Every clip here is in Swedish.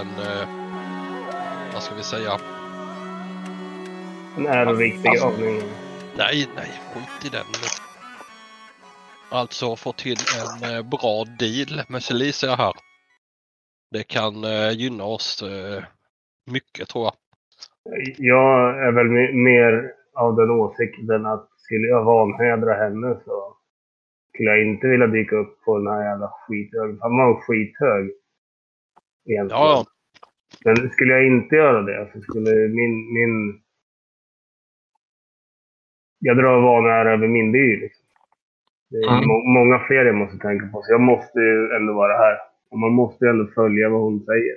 en, eh, vad ska vi säga? En begravning. Alltså, nej, nej, skit i den. Alltså få till en eh, bra deal med Celicia här. Det kan eh, gynna oss mycket tror jag. Jag är väl mer av den åsikten att skulle jag vanhedra henne så skulle jag inte vilja dyka upp på den här jävla skithög. Han var skithög. Egentligen. Ja. Men skulle jag inte göra det så skulle min... min jag drar vanära över min by. Liksom. Det är mm. må många fler jag måste tänka på. Så jag måste ju ändå vara här. Och man måste ju ändå följa vad hon säger.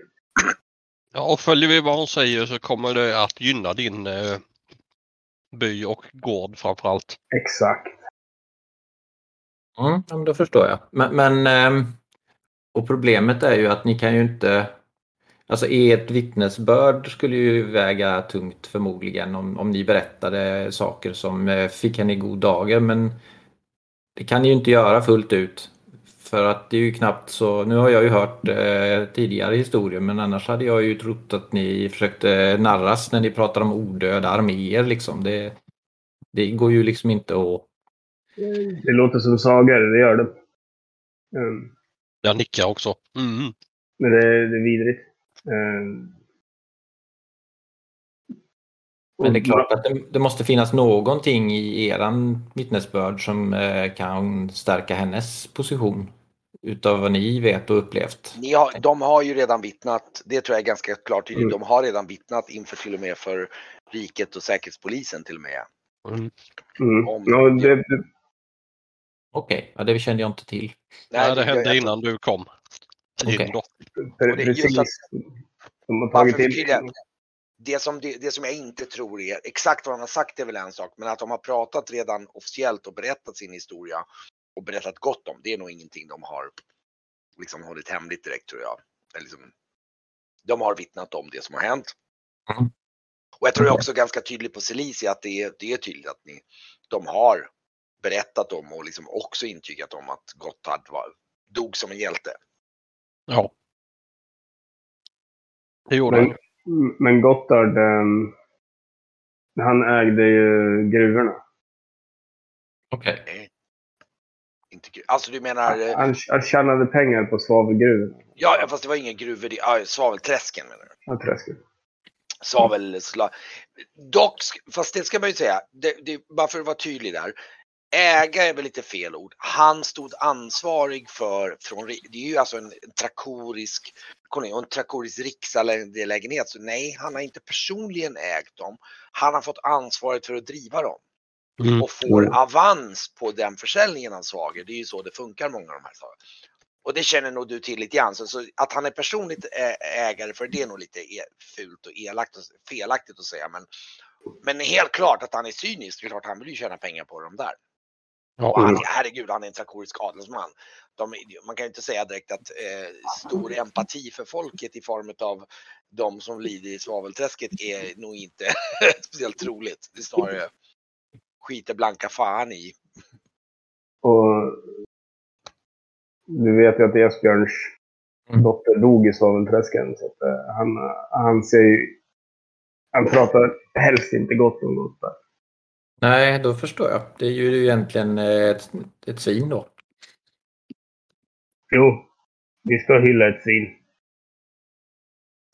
Ja, och följer vi vad hon säger så kommer det att gynna din eh, by och gård framförallt. Exakt. Mm, ja, men då förstår jag. Men, men ehm, och problemet är ju att ni kan ju inte Alltså ert vittnesbörd skulle ju väga tungt förmodligen om, om ni berättade saker som eh, fick henne i god dagar men det kan ni ju inte göra fullt ut. För att det är ju knappt så, nu har jag ju hört eh, tidigare historier men annars hade jag ju trott att ni försökte narras när ni pratar om odöda arméer liksom. Det, det går ju liksom inte att... Det låter som sagor, det gör det. Mm. Jag nickar också. Mm. Men det, det är vidrigt. Mm. Men det är klart att det, det, måste finnas någonting i eran vittnesbörd som eh, kan stärka hennes position utav vad ni vet och upplevt. Ni har, de har ju redan vittnat, det tror jag är ganska klart tydligt, mm. de har redan vittnat inför till och med för riket och säkerhetspolisen till och med. Mm. Mm. Om, ja, det, det... Okej, okay. ja, det kände jag inte till. Nej, ja, det hände jag, innan du kom. Okay. Precis. De har tagit det som, det, det, som jag inte tror är, exakt vad han har sagt är väl en sak, men att de har pratat redan officiellt och berättat sin historia och berättat gott om, det är nog ingenting de har liksom hållit hemligt direkt tror jag. Liksom, de har vittnat om det som har hänt. Mm. Och jag tror jag också ganska tydligt på Celicia att det är, det är tydligt att ni, de har berättat om och liksom också intygat om att Gotthard var, dog som en hjälte. Ja. Det gjorde han. Men Gotthard, um, han ägde ju gruvorna. Okej. Okay. Alltså du menar? Eh, han, han tjänade pengar på svavelgruvor. Ja, fast det var inga gruvor. Det, svavelträsken menar du? Ja, träsken. Svavelsla... Dock, fast det ska man ju säga, det, det, bara för att vara tydlig där. Äga är väl lite fel ord. Han stod ansvarig för, från, det är ju alltså en, en trakorisk, en trakorisk rikslägenhet. Så nej, han har inte personligen ägt dem. Han har fått ansvaret för att driva dem. Mm. Och får avans på den försäljningen av Svager. Det är ju så det funkar många av de här sakerna. Och det känner nog du till lite grann. Så, så att han är personligt ägare för det är nog lite e, fult och elakt och felaktigt att säga. Men, men helt klart att han är cynisk. Det är klart han vill ju tjäna pengar på dem där. Och han, herregud, han är en trakorisk adelsman. De, man kan ju inte säga direkt att eh, stor empati för folket i form av de som lider i svavelträsket är nog inte speciellt troligt. Det är snarare skiter blanka fan i. Och du vet ju att Esbjörns mm. dotter dog i svavelträsken. Så att, uh, han, han ser ju... Han pratar helst inte gott om Gotthard. Nej, då förstår jag. Det är ju egentligen ett, ett svin då. Jo, vi ska hylla ett svin.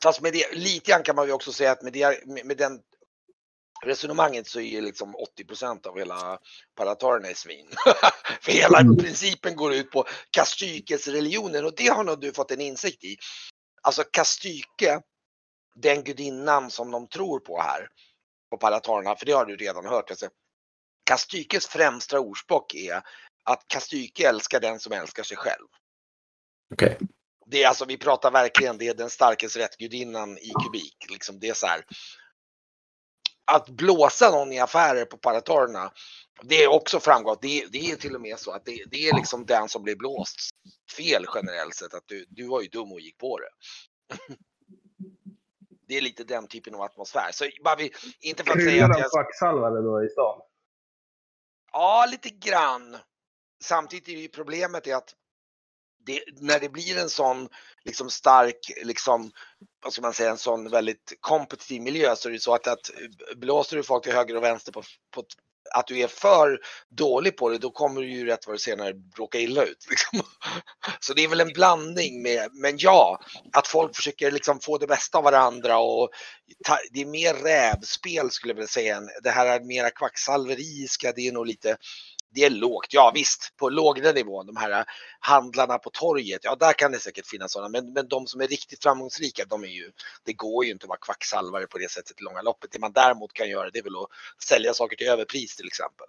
Fast med det, lite grann kan man ju också säga att med, det, med den resonemanget så är liksom 80% av hela paratarerna är svin. För hela mm. principen går ut på Kastykes religionen och det har nog du fått en insikt i. Alltså Kastyke, den gudinnan som de tror på här på paratarerna, för det har du redan hört. Alltså, Kastykes främsta ordspråk är att Kastyke älskar den som älskar sig själv. Okay. Det är alltså, vi pratar verkligen, det är den starkes rättgudinnan i kubik. Liksom det är så här, att blåsa någon i affärer på paratorerna, det är också framgått. Det, det är till och med så att det, det, är liksom den som blir blåst fel generellt sett. Att du, du var ju dum och gick på det. Det är lite den typen av atmosfär. Så bara vi, inte för att säga att jag... kvacksalvare då i stan? Ja, lite grann. Samtidigt är ju problemet är att det, när det blir en sån liksom stark, liksom, vad ska man säga, en sån väldigt kompetitiv miljö så är det så att, att blåser du folk till höger och vänster på, på att du är för dålig på det, då kommer du ju rätt vad det senare råka illa ut. Liksom. Så det är väl en blandning med, men ja, att folk försöker liksom få det bästa av varandra och ta, det är mer rävspel skulle jag vilja säga. Det här är mera kvacksalveriska, det är nog lite det är lågt, ja visst, på lågre nivå, de här äh, handlarna på torget, ja där kan det säkert finnas sådana, men, men de som är riktigt framgångsrika, de är ju, det går ju inte att vara kvacksalvare på det sättet i långa loppet. Det man däremot kan göra, det är väl att sälja saker till överpris till exempel.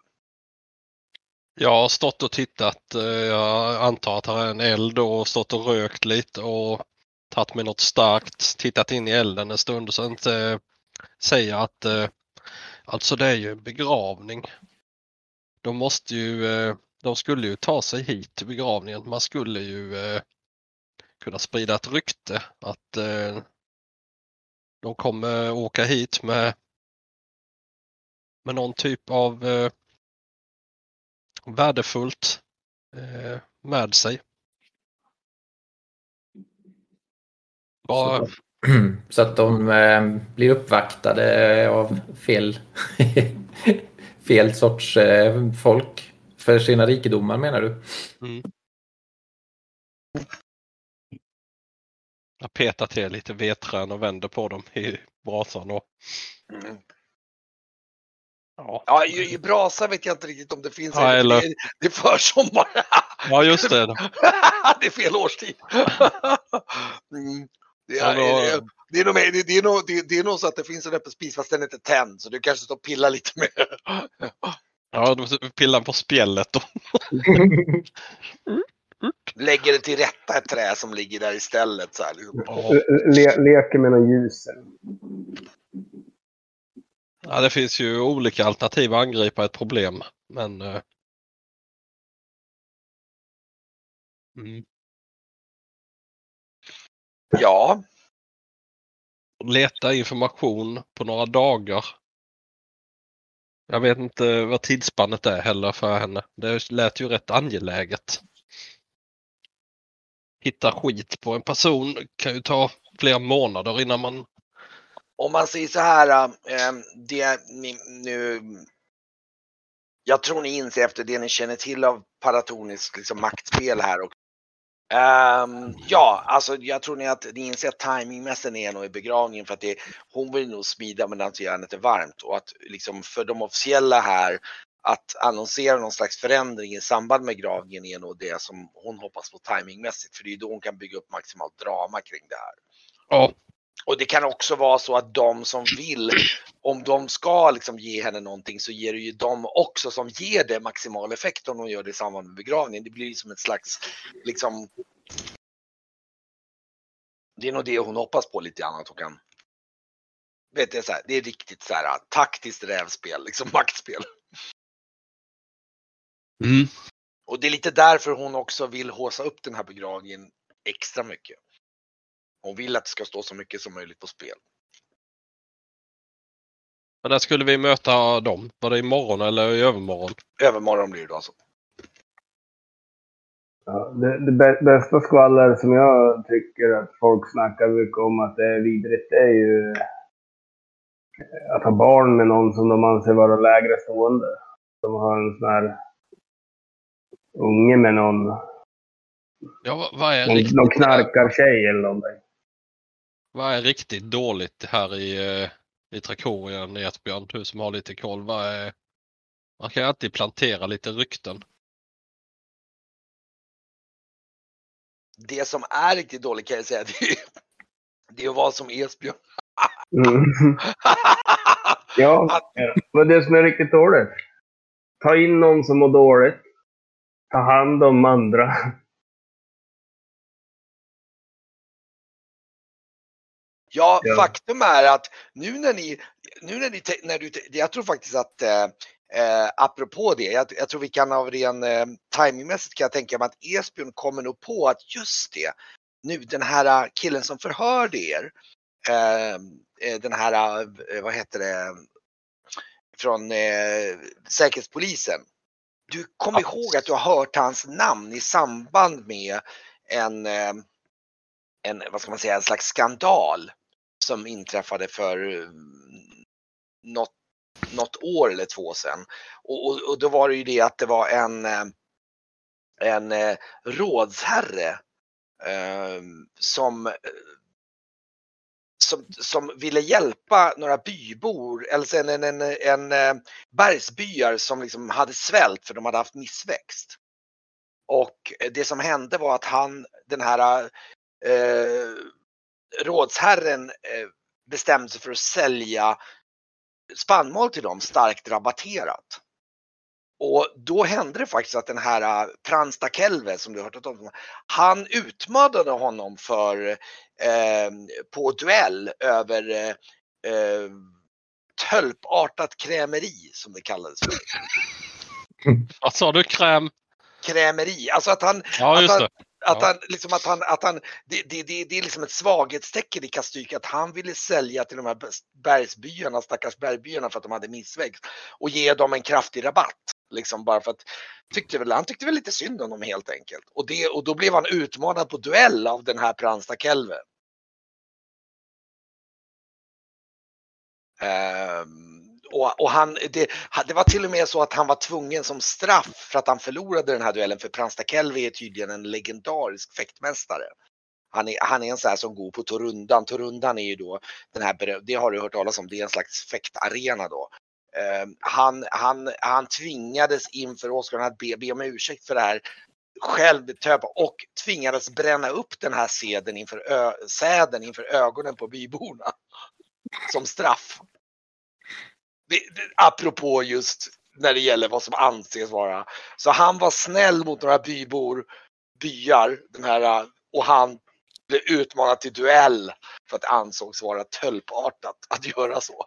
Jag har stått och tittat, eh, jag antar att det är en eld och stått och rökt lite och tagit med något starkt, tittat in i elden en stund och sen eh, säga att eh, alltså det är ju en begravning de måste ju, eh, de skulle ju ta sig hit till begravningen. Man skulle ju eh, kunna sprida ett rykte att eh, de kommer åka hit med, med någon typ av värdefullt med sig. Bara... Så att de blir uppvaktade av fel fel sorts eh, folk för sina rikedomar menar du? Mm. Jag petar till lite vedträn och vänder på dem i brasan. Och... Mm. Ja, ja i, i brasa vet jag inte riktigt om det finns. Ja, eller... det, det är försommar. Ja, just det. det är fel årstid. mm. Det är, det, det, är nog, det, det, är nog, det, det är nog så att det finns en öppen spis fast den är inte tänd så du kanske står och pillar lite mer. Ja, du pillar på spjället då. Lägger det till rätta ett trä som ligger där istället. Så här, liksom. Le, leker med någon ljus. Ja, det finns ju olika alternativ att angripa ett problem. Men... Uh... Mm. Ja. Leta information på några dagar. Jag vet inte vad tidsspannet är heller för henne. Det lät ju rätt angeläget. Hitta skit på en person kan ju ta flera månader innan man... Om man säger så här, äh, det ni, nu... Jag tror ni inser efter det ni känner till av paratonisk liksom, maktspel här och Um, ja, alltså jag tror ni att ni inser att timingmässigt är nog i begravningen för att det, hon vill nog smida medan järnet är varmt och att liksom för de officiella här att annonsera någon slags förändring i samband med gravningen är nog det som hon hoppas på timingmässigt för det är då hon kan bygga upp maximalt drama kring det här. Ja. Och det kan också vara så att de som vill, om de ska liksom ge henne någonting så ger det ju de också som ger det maximal effekt om de gör det i samband med begravningen. Det blir som ett slags, liksom. Det är nog det hon hoppas på lite grann att hon kan. Vet jag, så här, det är riktigt så här taktiskt rävspel, liksom maktspel. Mm. Och det är lite därför hon också vill håsa upp den här begravningen extra mycket. Hon vill att det ska stå så mycket som möjligt på spel. Men när skulle vi möta dem? Var det imorgon eller i övermorgon? Övermorgon blir det alltså. Ja, det, det bästa skvaller som jag tycker att folk snackar mycket om att det är vidrigt, det är ju att ha barn med någon som de anser vara lägre stående. De har en sån här unge med någon. Ja, vad är någon, riktigt? Någon knarkartjej eller någonting. Vad är riktigt dåligt här i, eh, i Trakorien, Esbjörn? Du som har lite koll. Vad är, man kan ju alltid plantera lite rykten. Det som är riktigt dåligt kan jag säga, det är, det är vara som Esbjörn. Mm. ja, men det som är riktigt dåligt. Ta in någon som mår dåligt. Ta hand om andra. Ja, ja, faktum är att nu när ni, nu när ni, när du, jag tror faktiskt att eh, eh, apropå det, jag, jag, tror vi kan av ren eh, timingmässigt kan jag tänka mig att Esbjörn kommer nog på att just det, nu den här killen som förhörde er, eh, eh den här, eh, vad heter det, från eh, Säkerhetspolisen. Du kommer ihåg att du har hört hans namn i samband med en, eh, en, vad ska man säga, en slags skandal som inträffade för eh, något, något år eller två sedan. Och, och, och då var det ju det att det var en, eh, en eh, rådsherre eh, som som, som ville hjälpa några bybor, eller en, en, en, en bergsbyar som liksom hade svält för de hade haft missväxt. Och det som hände var att han, den här eh, rådsherren eh, bestämde sig för att sälja spannmål till dem starkt rabatterat. Och då hände det faktiskt att den här äh, Prans Kelve som du har hört om, han utmanade honom för eh, på duell över eh, tölpartat krämeri som det kallades för. Vad sa du? Kräm? Krämeri, alltså att han, ja, att han, att han, liksom att han, att han det, det, det, det är liksom ett svaghetstecken i Kastyk att han ville sälja till de här bergsbyarna, stackars bergbyarna för att de hade missväxt och ge dem en kraftig rabatt. Liksom bara för att tyckte väl, han tyckte väl lite synd om dem helt enkelt. Och, det, och då blev han utmanad på duell av den här Pransta Kelve. Um, ehm, och, och han, det, det, var till och med så att han var tvungen som straff för att han förlorade den här duellen. För Pransta Kelvi är tydligen en legendarisk fäktmästare. Han är, han är en sån här som går på Torundan. Torundan är ju då den här, det har du hört talas om, det är en slags fäktarena då. Uh, han, han, han tvingades inför Oscar att be, be om ursäkt för det här själv och tvingades bränna upp den här säden inför, ö, säden inför ögonen på byborna. Som straff. Det, det, apropå just när det gäller vad som anses vara. Så han var snäll mot några bybor, byar, den här, och han blev utmanad till duell för att det ansågs vara tölpartat att göra så.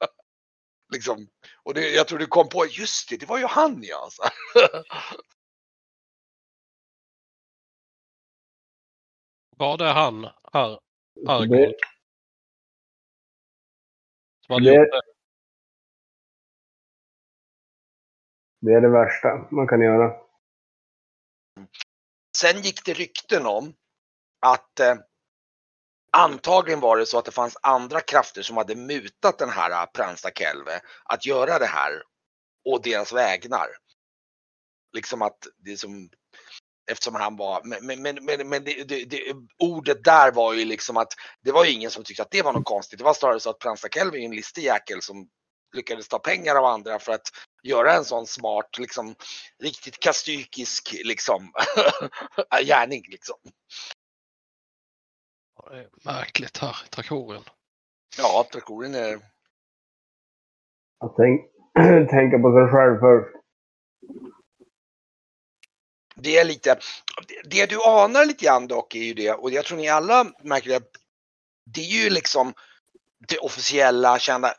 Liksom. Och det, jag tror du kom på, just det, det var ju han ja. Alltså. Var det han, Ar Argon? Det, det, det är det värsta man kan göra. Sen gick det rykten om att eh, Antagligen var det så att det fanns andra krafter som hade mutat den här eh, Pransta Kelve att göra det här och deras vägnar. Liksom att det som eftersom han var, men, men, men, men det, det, det, ordet där var ju liksom att det var ju ingen som tyckte att det var något konstigt. Det var snarare så att Pransta Kelve är en listig jäkel som lyckades ta pengar av andra för att göra en sån smart, liksom riktigt kastykisk liksom gärning liksom. Det är märkligt här i Trakorien. Ja, Trakorien är... Att tänk, tänka på sig själv först. Det är lite, det du anar lite grann dock är ju det, och jag tror ni alla märker det, det är ju liksom det officiella kända,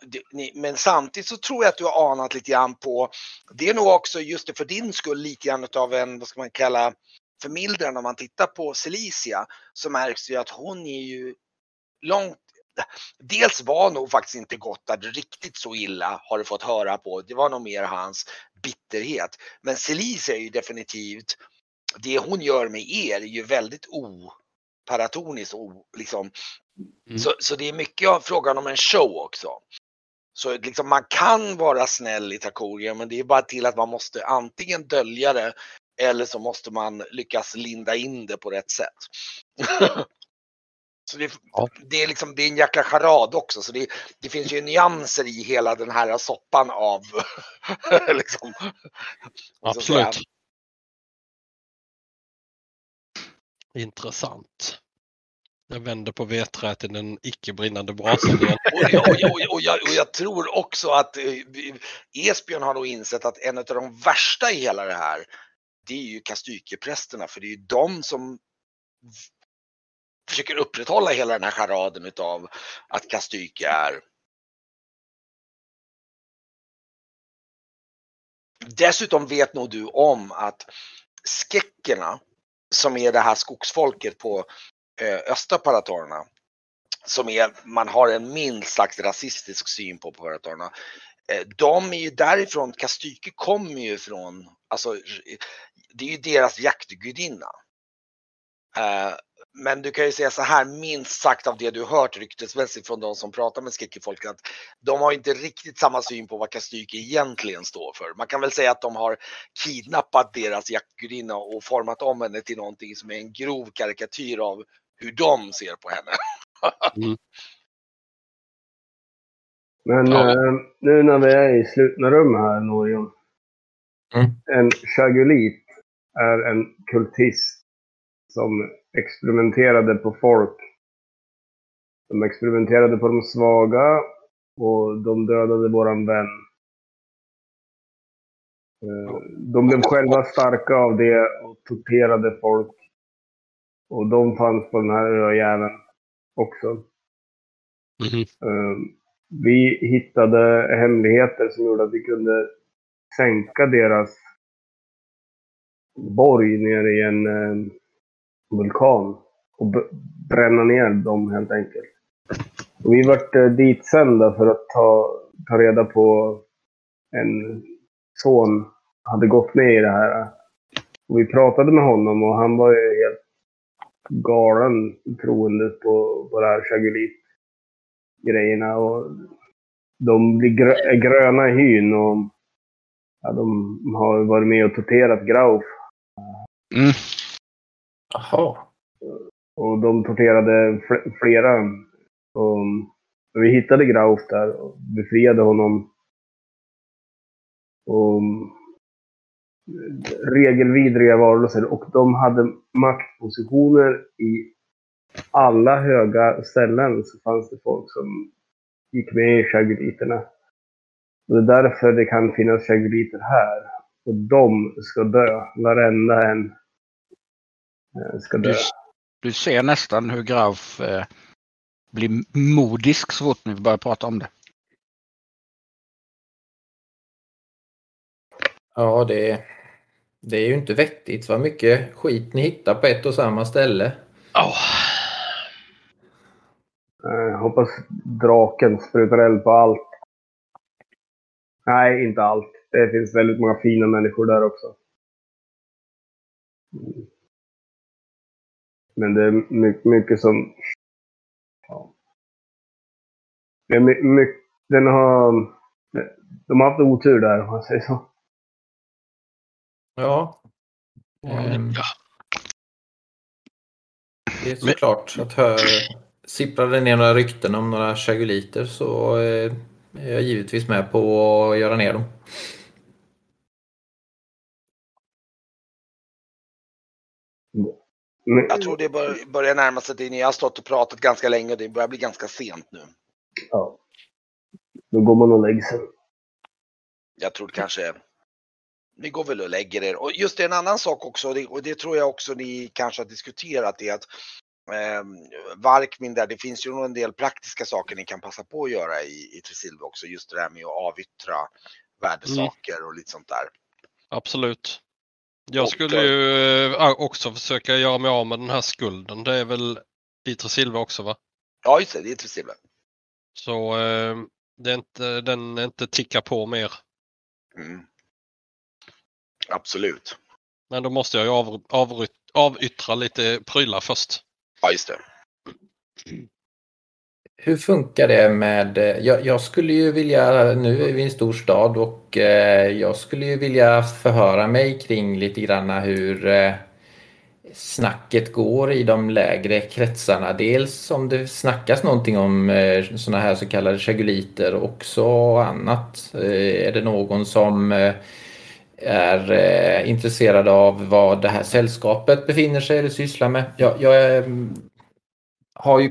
men samtidigt så tror jag att du har anat lite grann på, det är nog också just det för din skull lite grann av en, vad ska man kalla, förmildrande om man tittar på Celicia så märks det ju att hon är ju långt Dels var nog faktiskt inte Gotthard riktigt så illa har du fått höra på. Det var nog mer hans bitterhet. Men Celicia är ju definitivt, det hon gör med er är ju väldigt oparatoniskt. Liksom. Mm. Så, så det är mycket av frågan om en show också. Så liksom man kan vara snäll i Takoria men det är bara till att man måste antingen dölja det eller så måste man lyckas linda in det på rätt sätt. så det, ja. det, är liksom, det är en jäkla charad också, så det, det finns ju nyanser i hela den här soppan av liksom, Absolut. Intressant. Jag vänder på vedträet i den icke brinnande brasan igen. och, och, jag, och, jag, och jag tror också att eh, Esbjörn har nog insett att en av de värsta i hela det här det är ju kastykeprästerna för det är ju de som försöker upprätthålla hela den här charaden utav att kastyke är Dessutom vet nog du om att skeckerna som är det här skogsfolket på eh, östra paratorerna som är, man har en minst sagt rasistisk syn på paratorerna. Eh, de är ju därifrån, Kastyke kommer ju från, alltså det är ju deras jaktgudinna. Eh, men du kan ju säga så här, minst sagt av det du hört ryktesmässigt från de som pratar med skräckefolket, att de har inte riktigt samma syn på vad Kastyke egentligen står för. Man kan väl säga att de har kidnappat deras jaktgudinna och format om henne till någonting som är en grov karikatyr av hur de ser på henne. Mm. Men Ja. eh, nu när vi är i slutna rum här, Norion. Mm. En chagulit är en kultist som experimenterade på folk. De experimenterade på de svaga och de dödade våran vän. Eh, De blev själva starka av det och torterade folk. Och de fanns på den här öjäveln också. Mhm. Eh, Vi hittade hemligheter som gjorde att vi kunde sänka deras borg nere i en eh, vulkan. Och bränna ner dem helt enkelt. Och vi vart eh, ditsända för att ta, ta reda på en son hade gått med i det här. Och vi pratade med honom och han var ju helt galen troende på, på det här Chagulit grejerna. Och de blir grö gröna i hyn och ja, de har varit med och torterat Grauf. Mm. Jaha. Och de torterade fl- flera. Och vi hittade Grauf där och befriade honom. Och regelvidriga varelser. Och de hade maktpositioner i alla höga ställen. Så fanns det folk som gick med i chaguliterna. Och det är därför det kan finnas chaguliter här. Och de ska dö. Varenda en eh, ska dö. Du, du ser nästan hur Graf eh, blir modisk så fort ni börjar prata om det. Ja, det, det är ju inte vettigt vad mycket skit ni hittar på ett och samma ställe. Åh. Eh, hoppas draken sprutar eld på allt. Nej, inte allt. Det finns väldigt många fina människor där också. Men det är mycket, mycket som... Ja. Det är my, my, den har... De har haft otur där, om man säger så. Ja. Ehm, Ja. Det är såklart att hör, sipprar det ner några rykten om några chaguliter så eh, är jag givetvis med på att göra ner dem. Men, Jag tror det bör, börjar närma sig det. Ni har stått och pratat ganska länge och det börjar bli ganska sent nu. Ja. Då går man och lägger sig. Jag tror kanske ni går väl och lägger er. Och just det, en annan sak också, och det, och det tror jag också ni kanske har diskuterat, är att eh, Varkmin där, det finns ju nog en del praktiska saker ni kan passa på att göra i, i Tresilva också. Just det där med att avyttra värdesaker och lite sånt där. Absolut. Jag Och, skulle ju eh, också försöka göra mig av med den här skulden. Det är väl i Tresilva också va? Ja, just det, det är Tresilva. Så eh, det är inte, den är inte tickar på mer. Mm. Absolut. Men då måste jag ju av, avry- avyttra lite prylar först. Ja, just det. Hur funkar det med... eh, Jag, jag skulle ju vilja... Nu är vi i en stor stad och eh, jag skulle ju vilja förhöra mig kring lite granna hur eh, snacket går i de lägre kretsarna. Dels om det snackas någonting om eh, sådana här så kallade chaguliter och också annat. Eh, är det någon som eh, är eh, intresserad av vad det här sällskapet befinner sig eller sysslar med? Jag, jag eh, har ju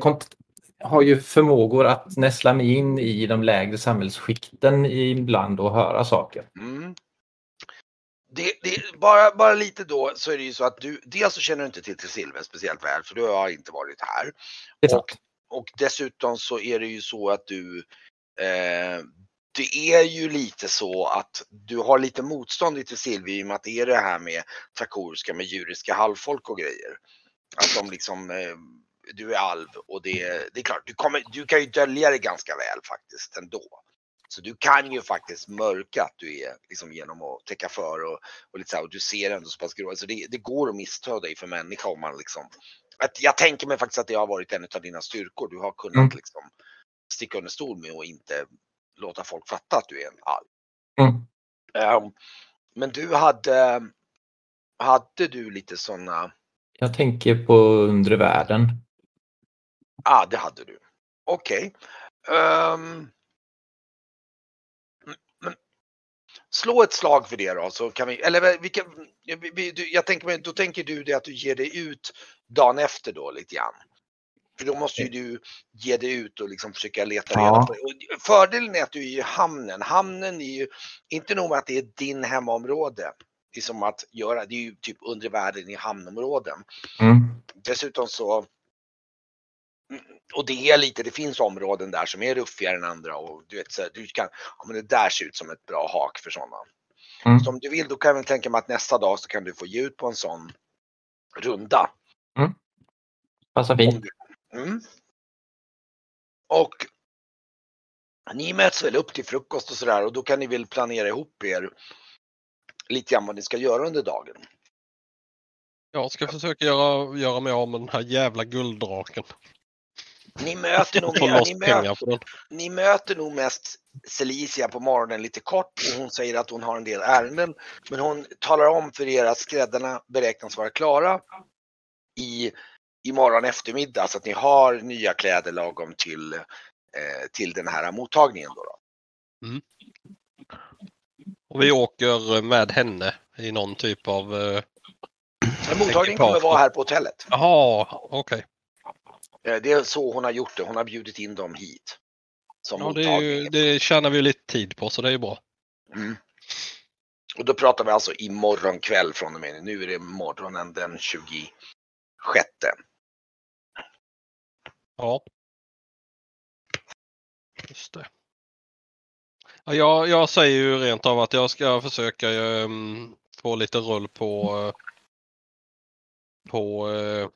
har ju förmågor att näsla mig in i de lägre samhällsskikten ibland och höra saker. Mm. Det, det, bara, bara lite då så är det ju så att du, dels så känner du inte till Tresilva speciellt väl för du har inte varit här. Och, och dessutom så är det ju så att du, eh, det är ju lite så att du har lite motstånd i Tresilva i och med att det är det här med trakoriska med djuriska halvfolk och grejer. Att de liksom, eh, du är alv och det, det är klart, du, kommer, du kan ju dölja det ganska väl faktiskt ändå. Så du kan ju faktiskt mörka att du är liksom genom att täcka för och, och lite så här, och du ser ändå så pass grå. Så det, det går att missta dig för människa om man liksom. Att jag tänker mig faktiskt att det har varit en av dina styrkor. Du har kunnat Mm. liksom sticka under stol med och inte låta folk fatta att du är en alv. Mm. Ehm, men du hade, hade du lite sådana, Jag tänker på undre världen. ah det hade du. Okej. Ehm, men- men slå ett slag för det då så kan vi, eller vilka, vi, vi, du- jag tänker då tänker du det att du ger dig ut dagen efter då lite grann. För då måste ju du ge dig ut och liksom försöka leta Ja. reda på det. Och fördelen är att du är i hamnen. Hamnen är ju inte nog med att det är din hemområde. Det är som att göra, det är ju typ undre världen i hamnområden. Mm. Dessutom så Mm, och det är lite, det finns områden där som är ruffigare än andra och du vet så här, du kan, ja men det där ser ut som ett bra hak för sådana. Mm. Så om du vill då kan jag tänka mig att nästa dag så kan du få ge ut på en sån runda. Passar Om fint. du, mm. Och ni möts väl upp till frukost och sådär och då kan ni väl planera ihop er lite grann vad ni ska göra under dagen. Jag ska försöka göra, göra mig av med den här jävla gulddraken. Ni möter nog, mer, ni möter, ni möter nog mest Celicia på morgonen lite kort och hon säger att hon har en del ärenden. Men hon talar om för er att skräddarna beräknas vara klara i imorgon eftermiddag så att ni har nya kläder lagom till, eh, till den här mottagningen. Då då. Och vi åker med henne i någon typ av... eh, En mottagning kommer vara här på hotellet. Jaha, okej. Eh, Det är så hon har gjort det. Hon har bjudit in dem hit. Som Ja, det, ju, det tjänar vi lite tid på så det är ju bra. Mm. Och då pratar vi alltså imorgon kväll från och med nu. Nu är det morgonen den 26. Ja. Just det. Ja, jag, jag säger ju rent av att jag ska försöka um, få lite rull på uh, på uh,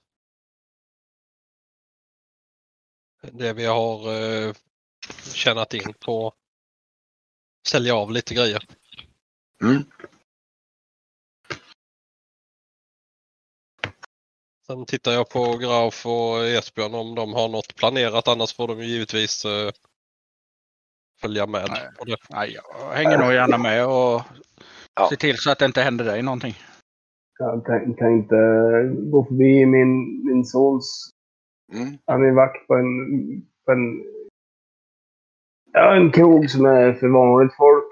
det vi har uh, tjänat in på sälja av lite grejer. Mm. Sen tittar jag på Grauf och Esbjörn om de har något planerat annars får de ju givetvis eh, följa med. Nej. Nej, jag hänger nog gärna med och Ja. ser till så att det inte händer dig någonting. Jag tän- tänkte gå förbi min, min sons... Mm. Han är vakt på en, på en... Ja, en krog som är för vanligt folk.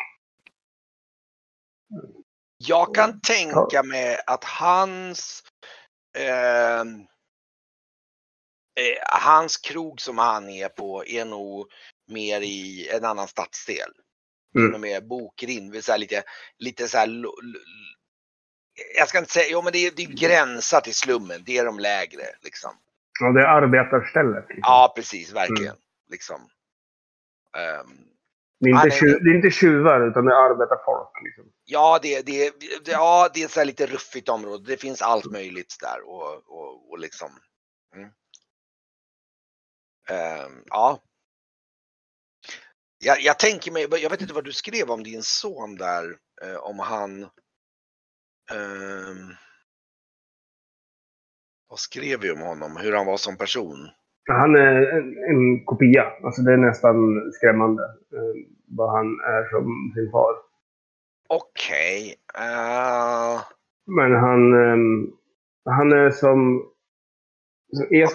Jag kan tänka mig att hans eh, hans krog som han är på är nog mer i en annan stadsdel. Mm. Och med Bokrind, vill säga lite, lite så här, jag ska inte säga, jo men det är, det är gränsar till slummen, det är de lägre liksom. Ja, det är arbetarstället. Liksom. Ja precis, verkligen. Liksom. Ehm, Det, är inte tju, det är inte tjuvar, utan det är arbetarfolk. Liksom. Ja, det, det, det, ja, det är så lite ruffigt område. Det finns allt möjligt där och, och, och liksom. Mm. Ehm, ja. Jag, jag tänker mig, jag vet inte vad du skrev om din son där, eh, om han. ehm, vad skrev vi om honom? Hur han var som person? Han är en, en kopia. Alltså det är nästan skrämmande eh, vad han är som sin far. Okej. eh, Men han, ehm, han är som...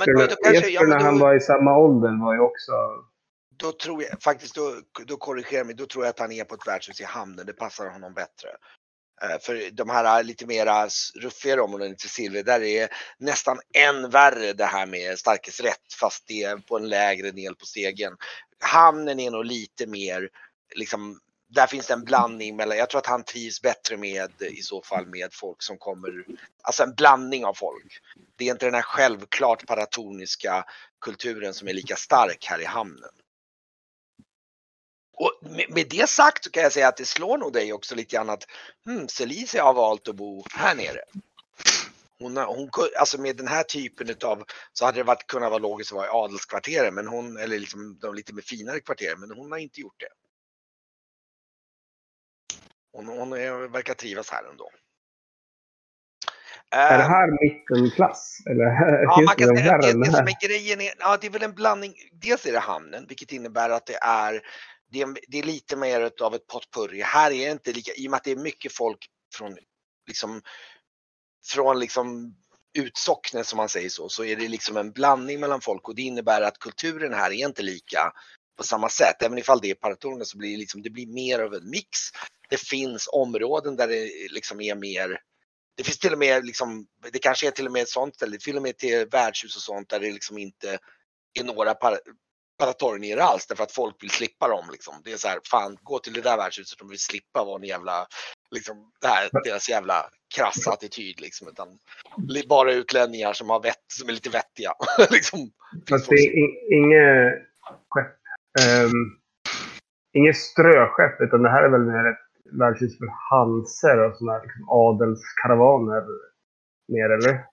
men då kanske- ja, när då- han var i samma ålder var ju också... då tror jag faktiskt, då, då korrigerar mig, då tror jag att han är på ett värdshus i hamnen. Det passar honom bättre. Eh, för de här eh, lite mera ruffigare områdena till Silver, där är nästan än värre det här med starkes rätt fast det är på en lägre del på stegen. Hamnen är nog lite mer, liksom, där finns det en blandning mellan, jag tror att han trivs bättre med i så fall med folk som kommer, alltså en blandning av folk. Det är inte den här självklart paratoniska kulturen som är lika stark här i hamnen. Och med, med det sagt så kan jag säga att det slår nog dig också lite grann att hmm, Celicia har valt att bo här nere. Hon, hon, alltså med den här typen utav så hade det varit, kunnat vara logiskt att vara i adelskvarteren men hon, eller liksom de lite mer finare kvarteren, men hon har inte gjort det. Hon, hon är, verkar trivas här ändå. Är det Eh, här mittenklass? Eller Ja, man kan säga det, det det som är grejen är, ja det är väl en blandning. Dels är det hamnen, vilket innebär att det är, det är, det är lite mer av ett potpurri. Här är det inte lika, i och med att det är mycket folk från, liksom, från liksom utsocknen som man säger så, så är det liksom en blandning mellan folk och det innebär att kulturen här är inte lika på samma sätt. Även ifall det är paratorner så blir det liksom, det blir mer av en mix. Det finns områden där det liksom är mer det finns till och med liksom, det kanske är till och med ett sånt ställe, till och med till värdshus och sånt där det liksom inte är några par, paratornier alls därför att folk vill slippa dem liksom. Det är så här, fan gå till det där värdshuset, de vill slippa vara en jävla, liksom, det här, deras jävla krassa attityd liksom. Utan bara utlänningar som har vett, som är lite vettiga. liksom. Fast det är in- inget skepp. Um, inget ströskepp, utan det här är väl mer ett värdshus för hanser och sådana här liksom adelskaravaner. Mer eller?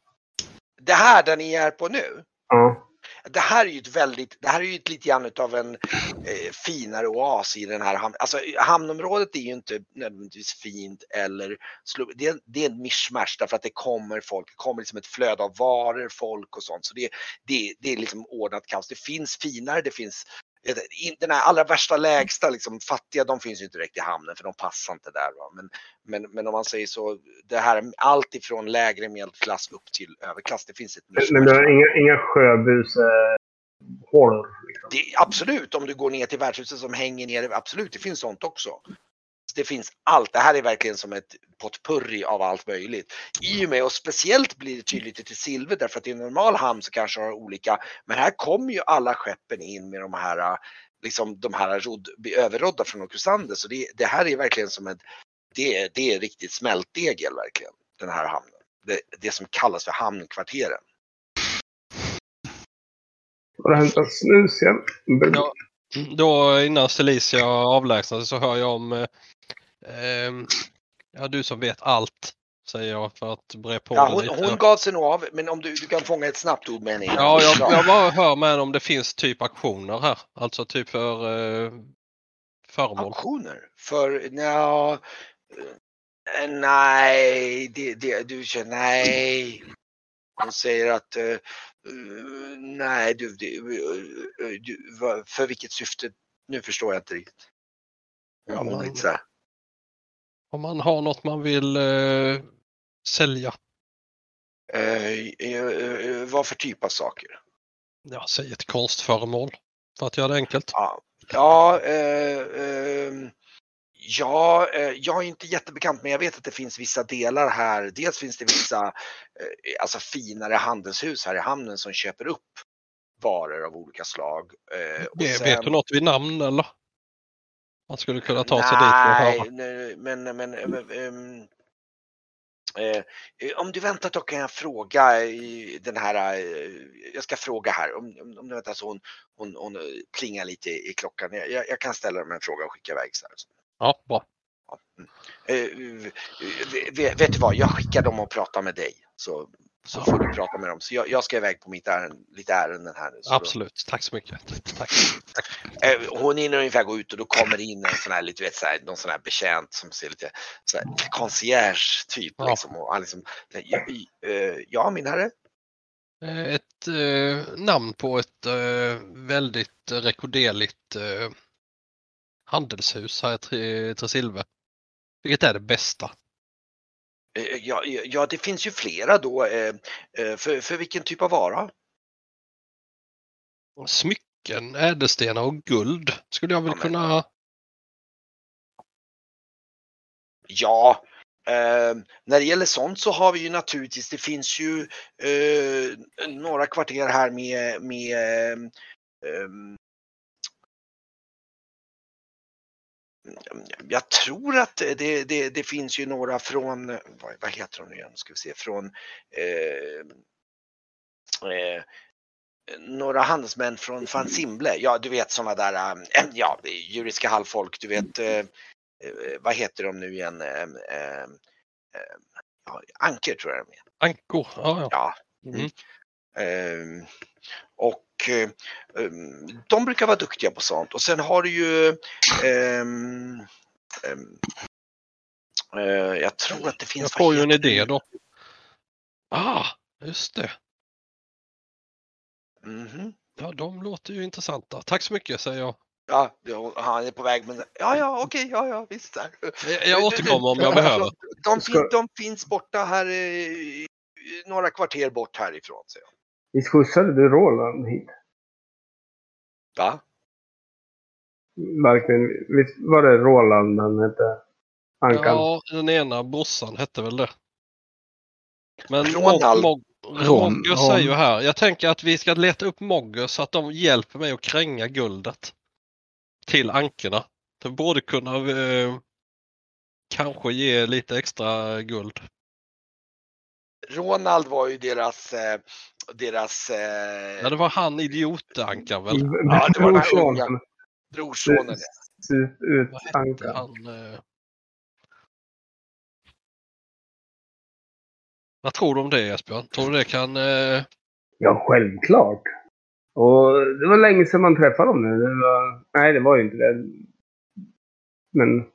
Det här där ni är på nu, Ja. Det här är ju ett väldigt, det här är ju ett lite grann utav en eh, finare oas i den här hamnen. Alltså hamnområdet är ju inte nödvändigtvis fint eller det, är- det är en mischmasch därför att det kommer folk, det kommer liksom ett flöde av varor, folk och sånt. Så det, det, det är liksom ordnat kaos. Det finns finare, det finns den här allra värsta lägsta, liksom, fattiga, de finns ju inte direkt i hamnen för de passar inte där. Va? Men, men, men om man säger så, det här är allt ifrån lägre medelklass upp till överklass. Det finns ett Men mischmasch. du har inga, inga sjöbusehålor? Liksom. Det, absolut, om du går ner till värdshuset som hänger ner, absolut, det finns sånt också. Det finns allt. Det här är verkligen som ett potpurri av allt möjligt. I och med, och speciellt blir det tydligt till silver därför att i en normal hamn så kanske har olika, men här kommer ju alla skeppen in med de här, liksom de här rodd, överrodda från Okusander. Så det, det här är verkligen som ett, det, det är riktigt smältdegel verkligen, den här hamnen. Det, det som kallas för hamnkvarteren. Har du hämtat snus igen? Ja. Då innan Celicia avlägsnar sig så hör jag om eh, ehm, Ja, du som vet allt, säger jag för att bre på Ja, hon, lite. hon gav sig nog av, men om du, du kan fånga ett snabbt ord med henne. Ja, jag, jag bara hör med om det finns typ aktioner här. Alltså typ för eh, föremål. Auktioner? För, nja, eh, nej, det, det, du känner, nej. Hon säger att, eh, eh, nej, du, det, eh, du, vad- för vilket syfte? Nu förstår jag inte riktigt. Ja, hon är lite så här. Om man har något man vill eh, sälja. Eh, eh, eh, vad för typ av saker? Ja, säg ett konstföremål. För att göra det enkelt. Ja, ja, eh, ehm, ja eh, jag är inte jättebekant men jag vet att det finns vissa delar här. Dels finns det vissa eh, alltså finare handelshus här i hamnen som köper upp varor av olika slag. Eh, och Vet- sen- Vet du något vid namn eller? Man skulle kunna ta sig dit och Nej, höra. nej, men, men, ehm, eh, eh, om du väntar då kan jag fråga i den här, eh, jag ska fråga här, om, om, om du väntar så hon, hon, hon eh, plingar lite i klockan. Jag, jag jag kan ställa dem en fråga och skicka iväg så här. Ja, bra. Ja. Eh, vet, vet du vad, jag skickar dem och pratar med dig. Så, så får du prata med dem. Så jag, jag ska iväg på mitt ärende, lite ärenden här nu. Så då- Absolut. Tack så mycket. Tack. Eh, Hon hinner ungefär gå ut och då kommer det in en sån här, lite, vet, så här, någon sån här betjänt som ser lite så här, concierge typ. Ja. Liksom, och han liksom, ja, eh, min herre. Ett eh, namn på ett eh, väldigt rekorderligt eh, handelshus här i Tre- Tresilve. Vilket är det bästa? Eh, Ja, ja, det finns ju flera då. eh, eh, För, för vilken typ av vara? Smycken, ädelstenar och guld skulle jag väl Ja, men- kunna... Ja, eh, när det gäller sånt så har vi ju naturligtvis, det finns ju eh, några kvarter här med, med eh, jag tror att det, det, det finns ju några från, vad, vad heter de nu igen, ska vi se, från eh, eh, några handelsmän från Van Simble. Ja, du vet sådana där, äh, ja, juridiska halvfolk, du vet, eh, eh, vad heter de nu igen? Eh, ja, Anker tror jag de är. Ankor. Ja, ja. Mm. Ehm, och de brukar vara duktiga på sånt. Och sen har du ju ehm, ehm, Eh, jag tror att det finns... Jag får ju en idé det? då. Ah, just det. Mhm. Ja, de låter ju intressanta. Tack så mycket säger jag. Ja, han är på väg men ja, ja, okej, ja, ja, visst. Där. Jag, jag återkommer om jag behöver. De, fin, de finns borta här, eh, några kvarter bort härifrån. Så. Visst skjutsade du Roland hit? Va? Verkligen. Visst var det Roland han hette? Ankan? Ja, den ena brorsan hette väl det. Men Ronald. Mog- säger ju här. Jag tänker att vi ska leta upp Moggers så att de hjälper mig att kränga guldet. Till ankorna. Det borde kunna eh, kanske ge lite extra guld. Ronald var ju deras, eh, deras eh, Ja, det var han idiotankan väl? Ja, det var den här Brorsonen. unga. brorsonen. Vad hette Ankan. han? eh? Vad tror du om det Esbjörn? Tror du det kan... eh, Ja, självklart. Och det var länge sedan man träffade dem nu. Det var... Nej, det var ju inte det. Men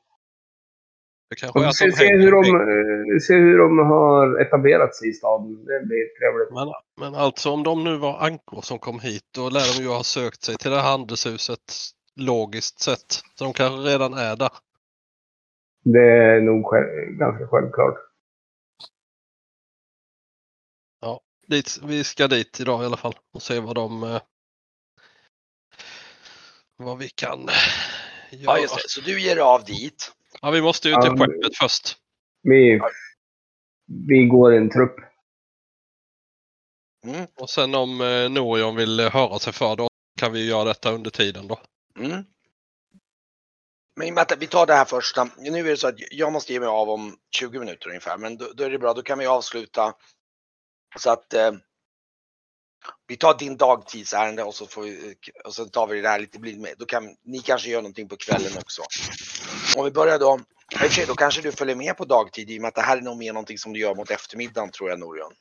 vi att får de se hur de, eh, se hur de har etablerat sig i staden. Det blir trevligt. Men, men alltså om de nu var ankor som kom hit då lär de ju ha sökt sig till det här handelshuset logiskt sett. Så de kanske redan är där. Det är nog själv, ganska självklart. Dit, vi ska dit idag i alla fall och se vad de... eh, Vad vi kan eh, göra. Ja, just det. Så du ger av dit. Ja, vi måste ju till Ja, skeppet först. Vi, vi går i en trupp. Mm, Och sen om eh, Norion vill eh, höra sig för då kan vi göra detta under tiden då. mm. Men att vi tar det här första. Nu är det så att jag måste ge mig av om 20 minuter ungefär. Men då, då är det bra, då kan vi avsluta. Så att eh, vi tar din dagtidsärende och så, får vi, och så tar vi det här lite blind med. Då kan ni kanske göra någonting på kvällen också. Om vi börjar då. I och för sig, då kanske du följer med på dagtid i och med att det här är nog mer någonting som du gör mot eftermiddagen tror jag Norion.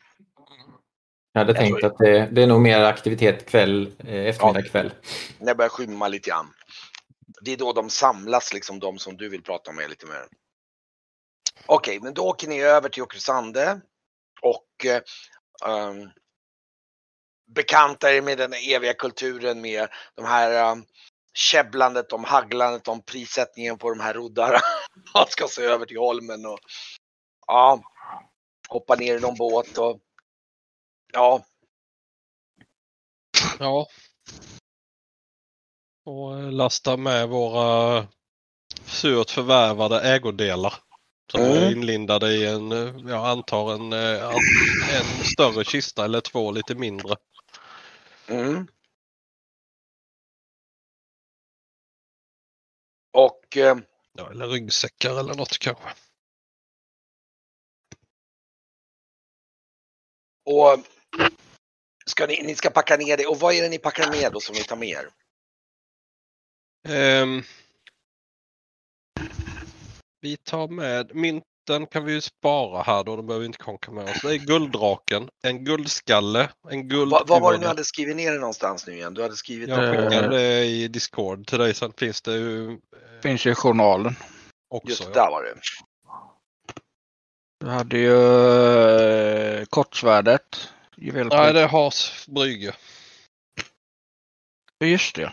Jag hade Jag tänkt att det, det är nog mer aktivitet kväll, eh, eftermiddag kväll. När det börjar skymma lite grann. Det är då de samlas, liksom de som du vill prata med lite mer. Okej, men då åker ni över till Åkersande och eh, um, bekantar er med den eviga kulturen med de här um, käbblandet om hagglandet om prissättningen på de här roddarna. Man ska se över till Holmen och ja, hoppa ner i någon båt och ja, Ja. Och eh, lasta med våra surt förvärvade ägodelar. Som är Mm. inlindade i en, eh, jag antar en, eh, en större kista eller två lite mindre. Mm. Och eh, Ja, eller ryggsäckar eller något kanske. Och ska ni, ni ska packa ner det. Och vad är det ni packar ner då som ni tar med er? Ehm, vi tar med mynten kan vi ju spara här då. De behöver vi inte konka med oss. Det är gulddraken, en guldskalle, en guld... Vad, var det du hade skrivit ner det någonstans nu igen? Du hade skrivit Jag skickade det i Discord till dig. Sen finns det ju eh, Finns ju i journalen. också. Just ja. där var det. Du hade ju eh, kortsvärdet. Nej, det är Has Brygge. Just det.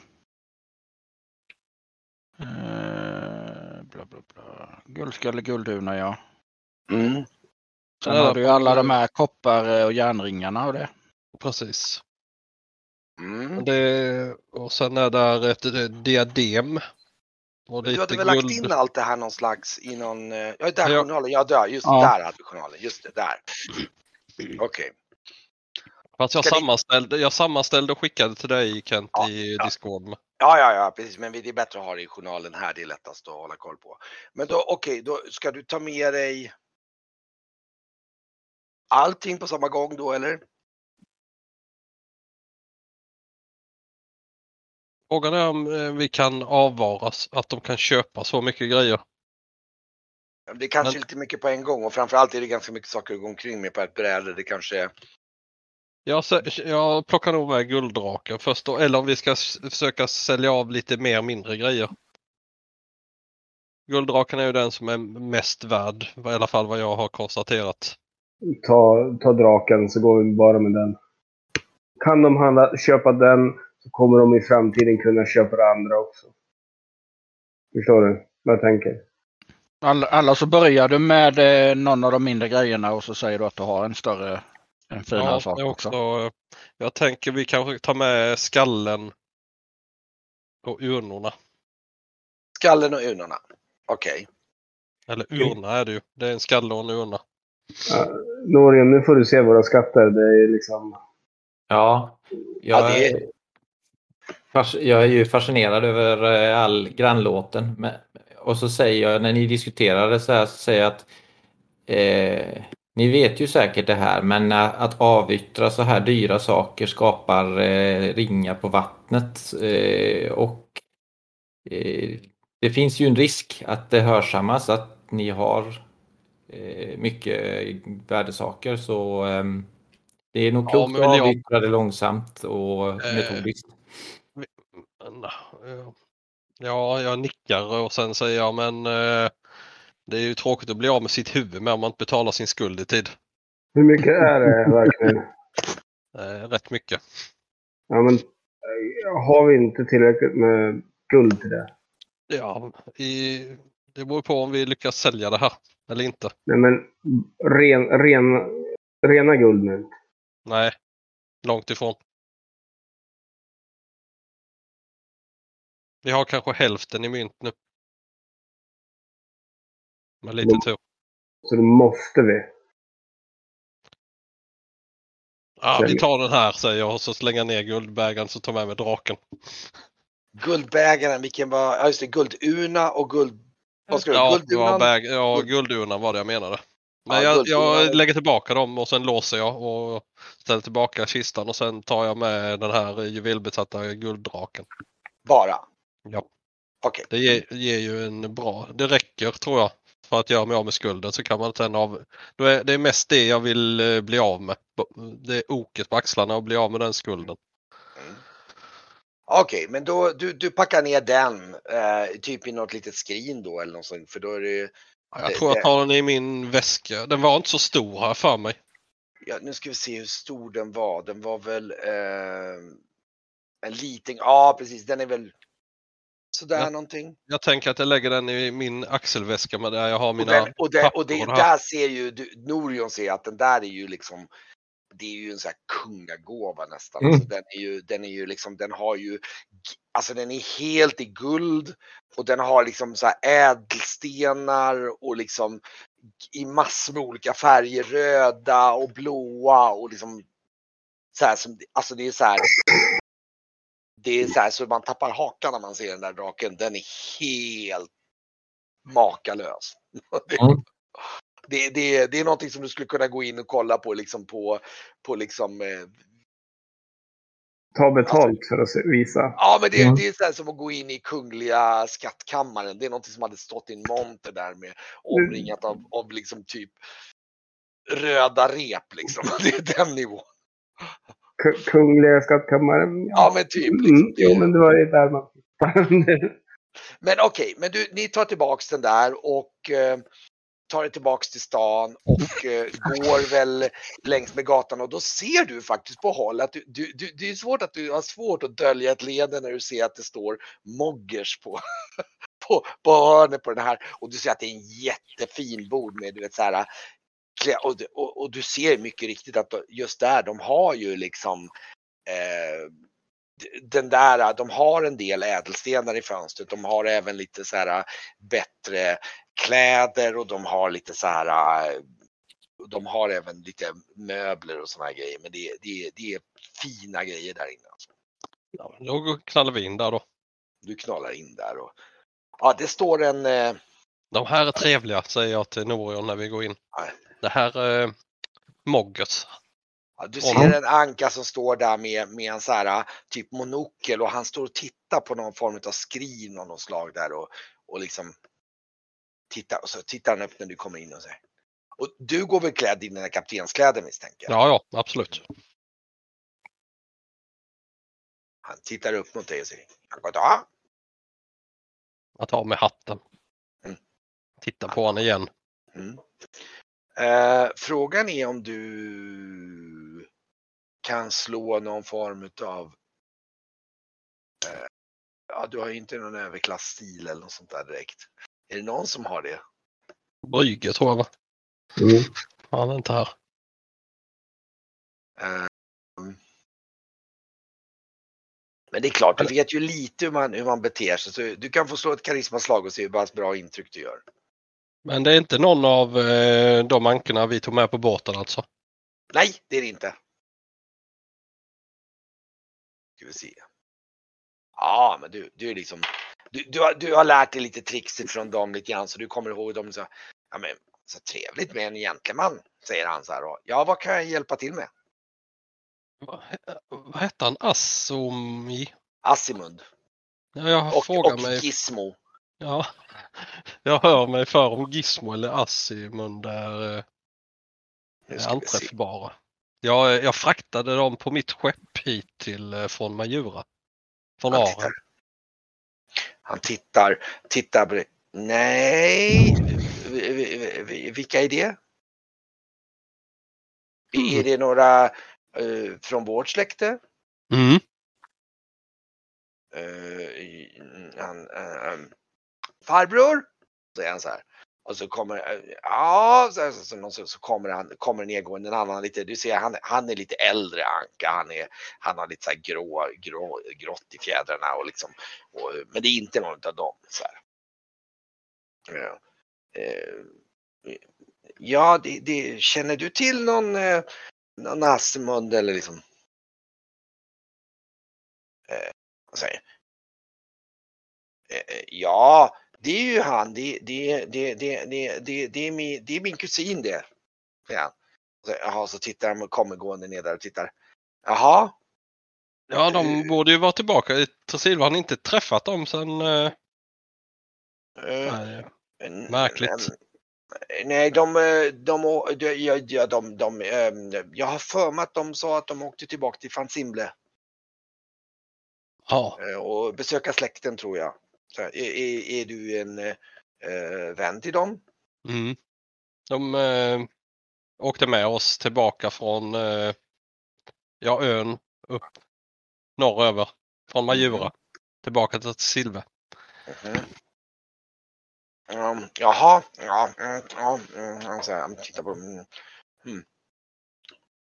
Eh, bla, bla, bla. Guldskalle, guldhuna ja. Mm. Sen har du ju alla de här koppar och järnringarna och det. Precis. Mm. Det, och sen är där ett eh, diadem. Och Du hade väl lagt guld. in allt det här någon slags i någon... eh, Ja, där Ja. journalen. Ja, där. Just Ja. där hade du journalen. Just det, där. Okej. Fast jag Ska sammanställde, jag sammanställde och skickade till dig Kent Ja, i ja. Discord. Ja, ja, ja, precis. Men det är bättre att ha det i journalen här. Det är lättast att hålla koll på. Men då, okej, då ska du ta med dig allting på samma gång då, eller? Frågan är om eh, vi kan avvaras, att de kan köpa så mycket grejer. Det är kanske Men- lite mycket på en gång och framförallt är det ganska mycket saker att gå omkring med på ett bräde. Det kanske är... Jag, jag plockar nog med gulddraken först då, eller om vi ska försöka sälja av lite mer mindre grejer. Gulddraken är ju den som är mest värd, i alla fall vad jag har konstaterat. Ta, ta draken så går vi bara med den. Kan de handla, köpa den så kommer de i framtiden kunna köpa det andra också. Förstår du vad jag tänker? Alla, alla så börjar du med eh, någon av de mindre grejerna och så säger du att du har en större, en finare Ja, sak också. också, jag tänker vi kanske tar med skallen och urnorna. Skallen och urnorna. Okej. Eller urna är det ju. Det är en skalle och en urna. Ja, Norien, nu får du se våra skatter. Det är liksom... Ja, Ja, jag, det är... jag är ju fascinerad över eh, all grannlåten. Och så säger jag, när ni diskuterar det så här, så säger jag att eh, ni vet ju säkert det här, men att avyttra så här dyra saker skapar eh, ringar på vattnet. Eh, och eh, det finns ju en risk att det hörsammas att ni har mycket värdesaker. Så ehm, det är nog Ja, klokt men att jag- avyttra det långsamt och Eh, metodiskt. Eh, Ja, jag nickar och sen säger jag men eh, det är ju tråkigt att bli av med sitt huvud med om man inte betalar sin skuld i tid. Hur mycket är det verkligen? Eh, rätt mycket. Ja, men eh, har vi inte tillräckligt med guld till det? Ja, i, det beror på om vi lyckas sälja det här eller inte. Nej, men ren, ren, rena guldmynt. Nej, långt ifrån. Vi har kanske hälften i mynt nu. Med lite Mm. tur. Så då måste vi. Ja, vi tar den här säger jag och så slänger jag ner guldbägaren så tar jag med mig draken. Guldbägaren, vilken var, ja just det, guldurna och guld... Vad ska du? Ja, det Guldurnan? bäg, ja Guld- guldurnan var det jag menade. Men Ja, jag, jag lägger tillbaka dem och sen låser jag och ställer tillbaka kistan och sen tar jag med den här juvelbesatta gulddraken. Bara? Ja. Okej. Det ger, ger ju en bra, det räcker tror jag för att göra mig av med skulden så kan man sen av, då är, det är mest det jag vill eh, bli av med. Det är oket på axlarna och bli av med den skulden. Okej, men då du, du packar ner den eh, typ i något litet skrin då eller något sånt, för då är det Ja, Jag Det- tror jag tar den i min väska. Den var inte så stor här för mig. ja, nu ska vi se hur stor den var. Den var väl eh, en liten, ja precis, den är väl sådär Ja. någonting. Jag tänker att jag lägger den i min axelväska med där jag har Och, mina den, och, det, och det, papper och det här. där ser ju, du, Norion ser att den där är ju liksom det är ju en sån här kungagåva nästan. Mm. Alltså den är ju, den är ju liksom, den har ju, alltså den är helt i guld och den har liksom så ädelstenar och liksom i massor med olika färger, röda och blåa och liksom så här som, alltså det är så här. Det är så här så man tappar hakan när man ser den där draken. Den är helt makalös. Mm. Det, det, det är någonting som du skulle kunna gå in och kolla på liksom på, på liksom eh, Ta betalt för att visa. Ja, men det, Mm. det är så som att gå in i kungliga skattkammaren. Det är något som hade stått i en monter där med omringat av, av liksom typ röda rep liksom. Det är den nivån. K- Kungliga skattkammaren. Ja, men typ. Mm, Liksom. jo, men det var ju där man Men okej, men du, ni tar tillbaks den där och eh, tar er tillbaks till stan och eh, går väl längs med gatan. Och då ser du faktiskt på håll att du, du, du, det är svårt att du har svårt att dölja ett leende när du ser att det står Moggers på, på, på hörnet på den här. Och du ser att det är en jättefin bord med du vet så här klä- och, och, och du ser mycket riktigt att just där de har ju liksom eh, den där, de har en del ädelstenar i fönstret. De har även lite så här bättre kläder och de har lite så här. eh, De har även lite möbler och såna här grejer. Men det, är- det, det är fina grejer där inne. Alltså. Ja, då knallar vi in där då. Du knallar in där och ja, det står en. eh, De här är trevliga säger jag till Norion när vi går in. Nej. Det här är Moggers. Ja, du ser en anka som står där med, med en så här typ monokel och han står och tittar på någon form av skrin av något slag där och, och liksom tittar och så tittar han upp när du kommer in och säger. Och du går väl klädd i dina kaptenskläder misstänker jag? Ja, ja, absolut. Han tittar upp mot dig och säger. "Ja, goddag." Jag tar med hatten. Mm. Titta på honom igen. Mm. Eh, frågan är om du kan slå någon form av eh, Ja, du har ju inte någon överklassstil eller något sånt där direkt. Är det någon som har det? Brygge tror jag va? Mm. Han är inte här. Eh, men det är klart, du vet ju lite hur man, hur man beter sig. Så du kan få slå ett karismaslag och se hur pass bra intryck du gör. Men det är inte någon av eh, de ankorna vi tog med på båten alltså? Nej, det är det inte. Ska vi se. Ja, men du, du är liksom. Du, du, har, du har lärt dig lite tricks från dem lite grann så du kommer ihåg dem. Så, ja, men, så trevligt med en gentleman, säger han så här. Och, ja, vad kan jag hjälpa till med? Vad, vad hette han? Assomi? Asimund Ja, jag och, frågar och mig. Gizmo. Ja, jag hör mig för om Gizmo eller Assimund är, eh, anträffbara. Jag, jag fraktade dem på mitt skepp hit till eh, från Majura. Från Han Aren. tittar. Han tittar, tittar på det. Nej, vi- vi- vi- vilka är det? Är det några eh, från vårt släkte? Mm. Eh, han, um, farbror, säger han så här. Och så kommer, eh, ja, så, så, så, så, så kommer han, kommer nedgående en annan lite, du ser han, han är lite äldre Anka, han är, han har lite så här grå, grå, grått i fjädrarna och liksom, och, men det är inte någon av dem så här. Ja, eh, ja det, det, känner du till någon, eh, någon Asmund eller liksom? Eh, vad säger Ja, det är ju han. Det, det, det, det, det, det, det, är, min, det är min kusin det. han. Så, jaha, så tittar han och kommer gående ner där och tittar. Jaha. Ja, de borde ju vara tillbaka Tresilva. Har inte träffat dem sen? Eh, eh, nej, märkligt. Nej, de, eh, de, de, ja, ja, de, de, eh, jag har för mig att de sa att de åkte tillbaka till Fansimble ja. eh, och besöka släkten tror jag. Så, är, är, är du en eh, vän till dem? Mm. De eh, åkte med oss tillbaka från eh, ja, ön upp norröver. Från Majura. Tillbaka till Silve. Mhm. Um, jaha, ja, mm, ja, mm, han säger, han tittar på mm, mm.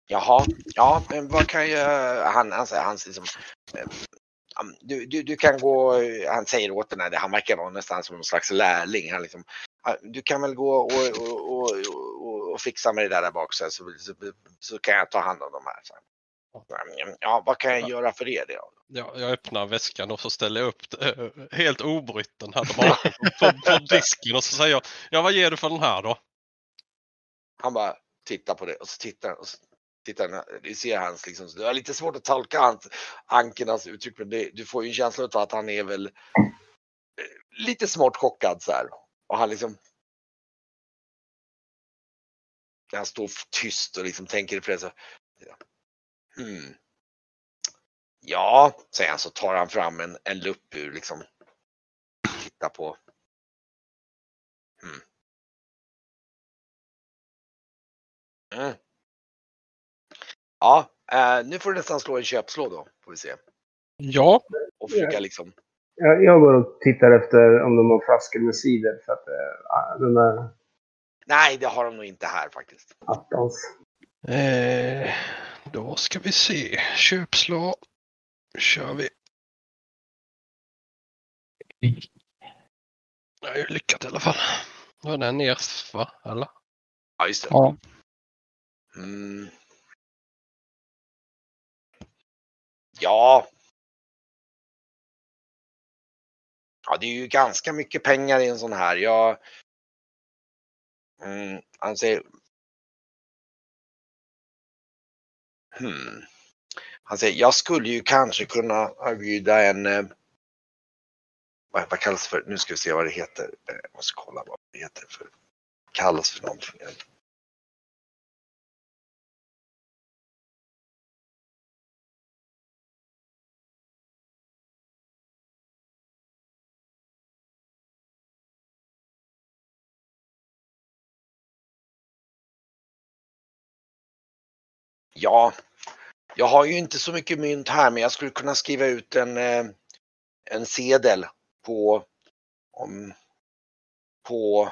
Jaha, ja, men vad kan jag, han, han säger, han liksom, du, du, du kan gå, han säger åt den här, han verkar vara nästan som någon slags lärling, han liksom, "Ja, du kan väl gå och, och, och, och, och fixa med det där, där bak så, här, så, så, så kan jag ta hand om de här. Så. Ja, vad kan jag göra för er då? Ja, jag öppnar väskan och så ställer jag upp det, eh, helt obrytten här tillbaka på, på disken och så säger jag, ja vad ger du för den här då? Han bara tittar på det och så tittar. Och så tittar du ser hans liksom, det är lite svårt att tolka hans, ankernas uttryck men det, du får ju en känsla av att han är väl eh, lite smått chockad så här. Och han liksom han står tyst och liksom tänker på det så. Hmm. Ja, säger han så tar han fram en, en lupp ur liksom. Titta på. Hmm. Mm. Ja, eh, nu får du nästan slå en köpslå då, får vi se. Ja, Och försöka liksom. Jag, jag går och tittar efter om de har flaskor med cider. För att eh, den där Nej, det har de nog inte här faktiskt. attans. eh, då ska vi se. Köpslå kör vi. Jag har ju lyckat i alla fall. Då är den ner, va? Eller? Ja, just det. Ja. Mm. Ja. Ja, det är ju ganska mycket pengar i en sån här. Jag. Mm, han säger. Hmm. Han säger, jag skulle ju kanske kunna erbjuda en. Eh, vad, vad kallas det för? Nu ska vi se vad det heter. Eh, jag måste kolla vad det heter för. Kallas för någonting. Ja, jag har ju inte så mycket mynt här men jag skulle kunna skriva ut en, eh, en sedel på, om, på,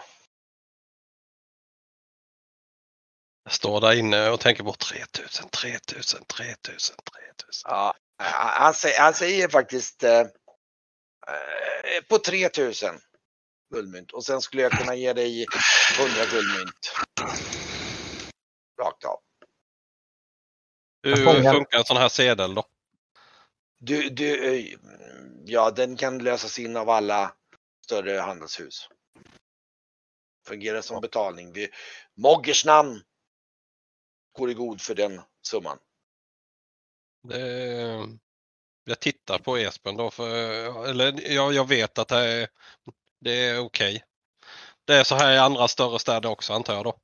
Jag står där inne och tänker på 3000, 3000, 3000, 3000. ja, han, säger, han säger faktiskt eh, eh, på 3000 guldmynt och sen skulle jag kunna ge dig 100 guldmynt. Rakt av. Hur fångar- funkar en sån här sedel då? Du, du, eh, ja, den kan lösas in av alla större handelshus. Fungerar som betalning. Vi, Moggers namn går i god för den summan. Det, jag tittar på Espen då, för, eller jag, jag vet att det är, det är okej. Det är så här i andra större städer också antar jag då.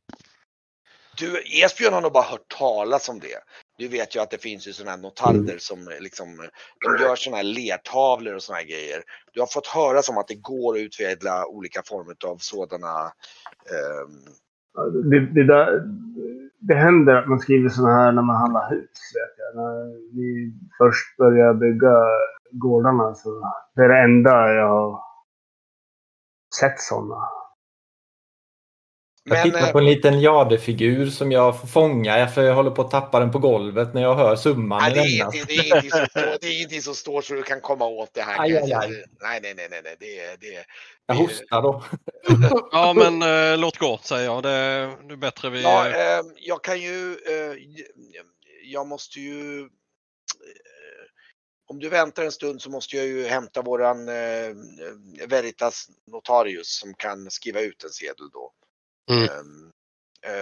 Du, Esbjörn har nog bara hört talas om det. Du vet ju att det finns ju sådana här notarder som eh, liksom, de gör sådana här lertavlor och sådana här grejer. Du har fått höra som att det går att utveckla olika former av sådana ehm, Det, det, där, det händer att man skriver sådana här när man handlar hus. Vet jag. När vi först började bygga gårdarna så det är det enda jag har sett sådana. Jag Men, tittar eh, på en liten jadefigur som jag får fånga för jag håller på att tappa den på golvet när jag hör summan Nej, det, är ingenting, det, är ingenting som står, det är ingenting som står så du kan komma åt det här. Aj, aj, aj. Nej, nej, nej, nej, nej. Det, är- det, är- Jag hostar då. Ja men eh, låt gå säger jag. Det, det är bättre vi... Ja, eh, jag kan ju, eh, jag måste ju, om du väntar en stund så måste jag ju hämta våran Veritas notarius som kan skriva ut en sedel då. Mm. Um,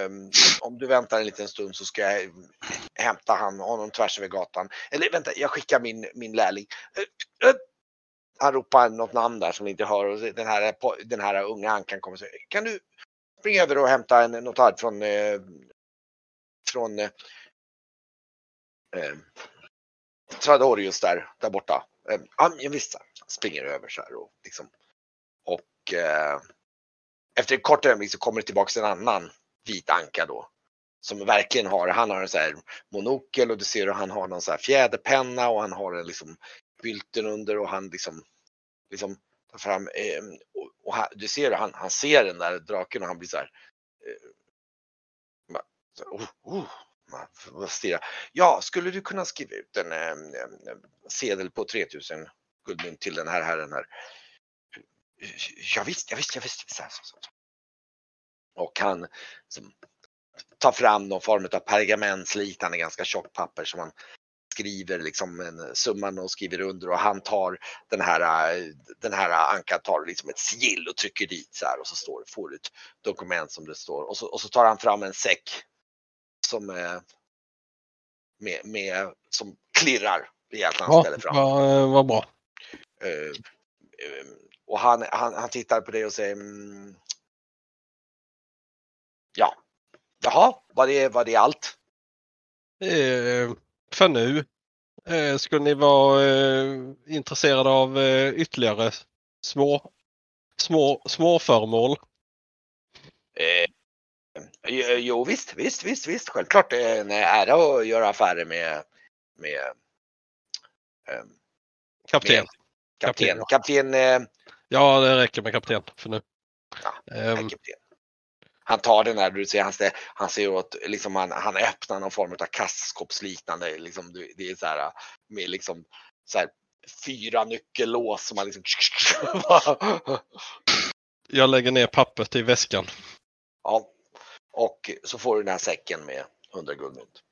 um, om du väntar en liten stund så ska jag hämta han, honom tvärs över gatan. Eller vänta, jag skickar min, min lärling. Uh, uh, Han ropar något namn där som ni inte hör och den här, den här unga ankan kommer och säger Kan du springa över och hämta en notad från eh, från eh, eh, Tradorius där, där borta. Ehm, ja, visst, springer över så här och liksom. Och eh, efter ett kort ögonblick så kommer det tillbaks en annan vit anka då. Som verkligen har, han har en så här monokel och du ser hur han har någon så här fjäderpenna och han har en liksom bylten under och han liksom, liksom tar fram, eh, och, och han, du ser han, han ser den där draken och han blir så här. Eh, så, oh, oh. Ja, skulle du kunna skriva ut en, en, en sedel på 3000 guldmynt till den här herren här? Ja visst, ja visst, ja visst. Så, så, så. Och han som, tar fram någon form av pergamentsliknande ganska tjockt papper som han skriver liksom en summan och skriver under och han tar den här, eh, den här ankan tar liksom ett sigill och trycker dit så här och så står det, får du ett dokument som det står och så, och så tar han fram en säck som eh, med, med, som klirrar rejält när han Ja, ställer fram. vad vad bra. Eh, eh, och han, han, han tittar på det och säger mm, Ja, jaha, var det, var det allt? Eh, för nu. Eh, skulle ni vara eh, intresserade av eh, ytterligare små, små, små föremål? Eh, jo, jo visst, visst, visst, visst, självklart det är en ära att göra affärer med, med eh, Kapten? kapten. Kapten, Kapten, eh, Ja, det räcker med kapten för nu. Ja, kapten. Han tar den där, du ser, han, ser- han ser åt, liksom han, han öppnar någon form av kassaskåpsliknande, liksom, det är så här med liksom så här, fyra nyckellås som man liksom jag lägger ner pappret i väskan. Ja, och så får du den här säcken med 100 guldmynt.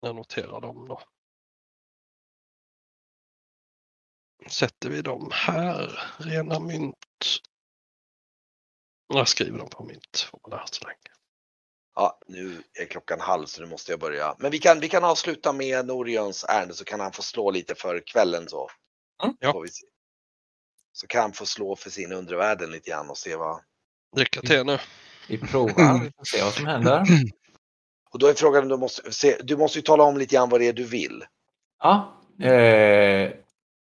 Jag noterar dem då. Sätter vi dem här, rena mynt. Jag skriver dem på mitt formulär så länge. Ja, nu är klockan halv så nu måste jag börja. Men vi kan, vi kan avsluta med Norions ärende så kan han få slå lite för kvällen så. Mm. Ja. Får vi se. Så kan han få slå för sin undervärlden lite grann och se vad. Lycka till nu. Vi provar, vi får se vad som händer. Och då är frågan, du måste, se, du måste ju tala om lite grann vad det är du vill. Ja, eh,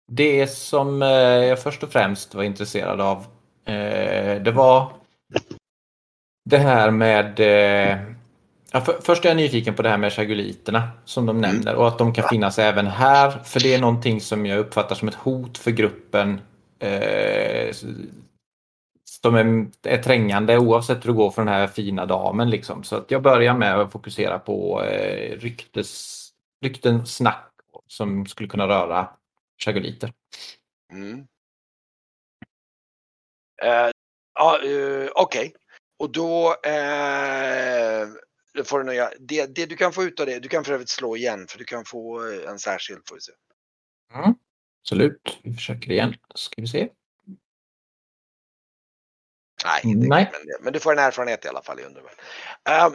det som eh, jag först och främst var intresserad av eh, det var det här med eh, Ja, för, först är jag nyfiken på det här med chaguliterna som de nämner och att de kan finnas även här. För det är någonting som jag uppfattar som ett hot för gruppen. Eh, de är, är trängande oavsett hur det går för den här fina damen. Liksom. Så att jag börjar med att fokusera på eh, ryktes, rykten, snack som skulle kunna röra chaguliter. Mm. Eh, ja, eh, Okej, och då eh, får du nöja. Det, det du kan få ut av det, du kan för övrigt slå igen för du kan få eh, en särskild. Får vi se. Mm. Absolut, vi försöker igen. Ska vi se. Nej, inte Nej. Men, men du får en erfarenhet i alla fall i. Ehm,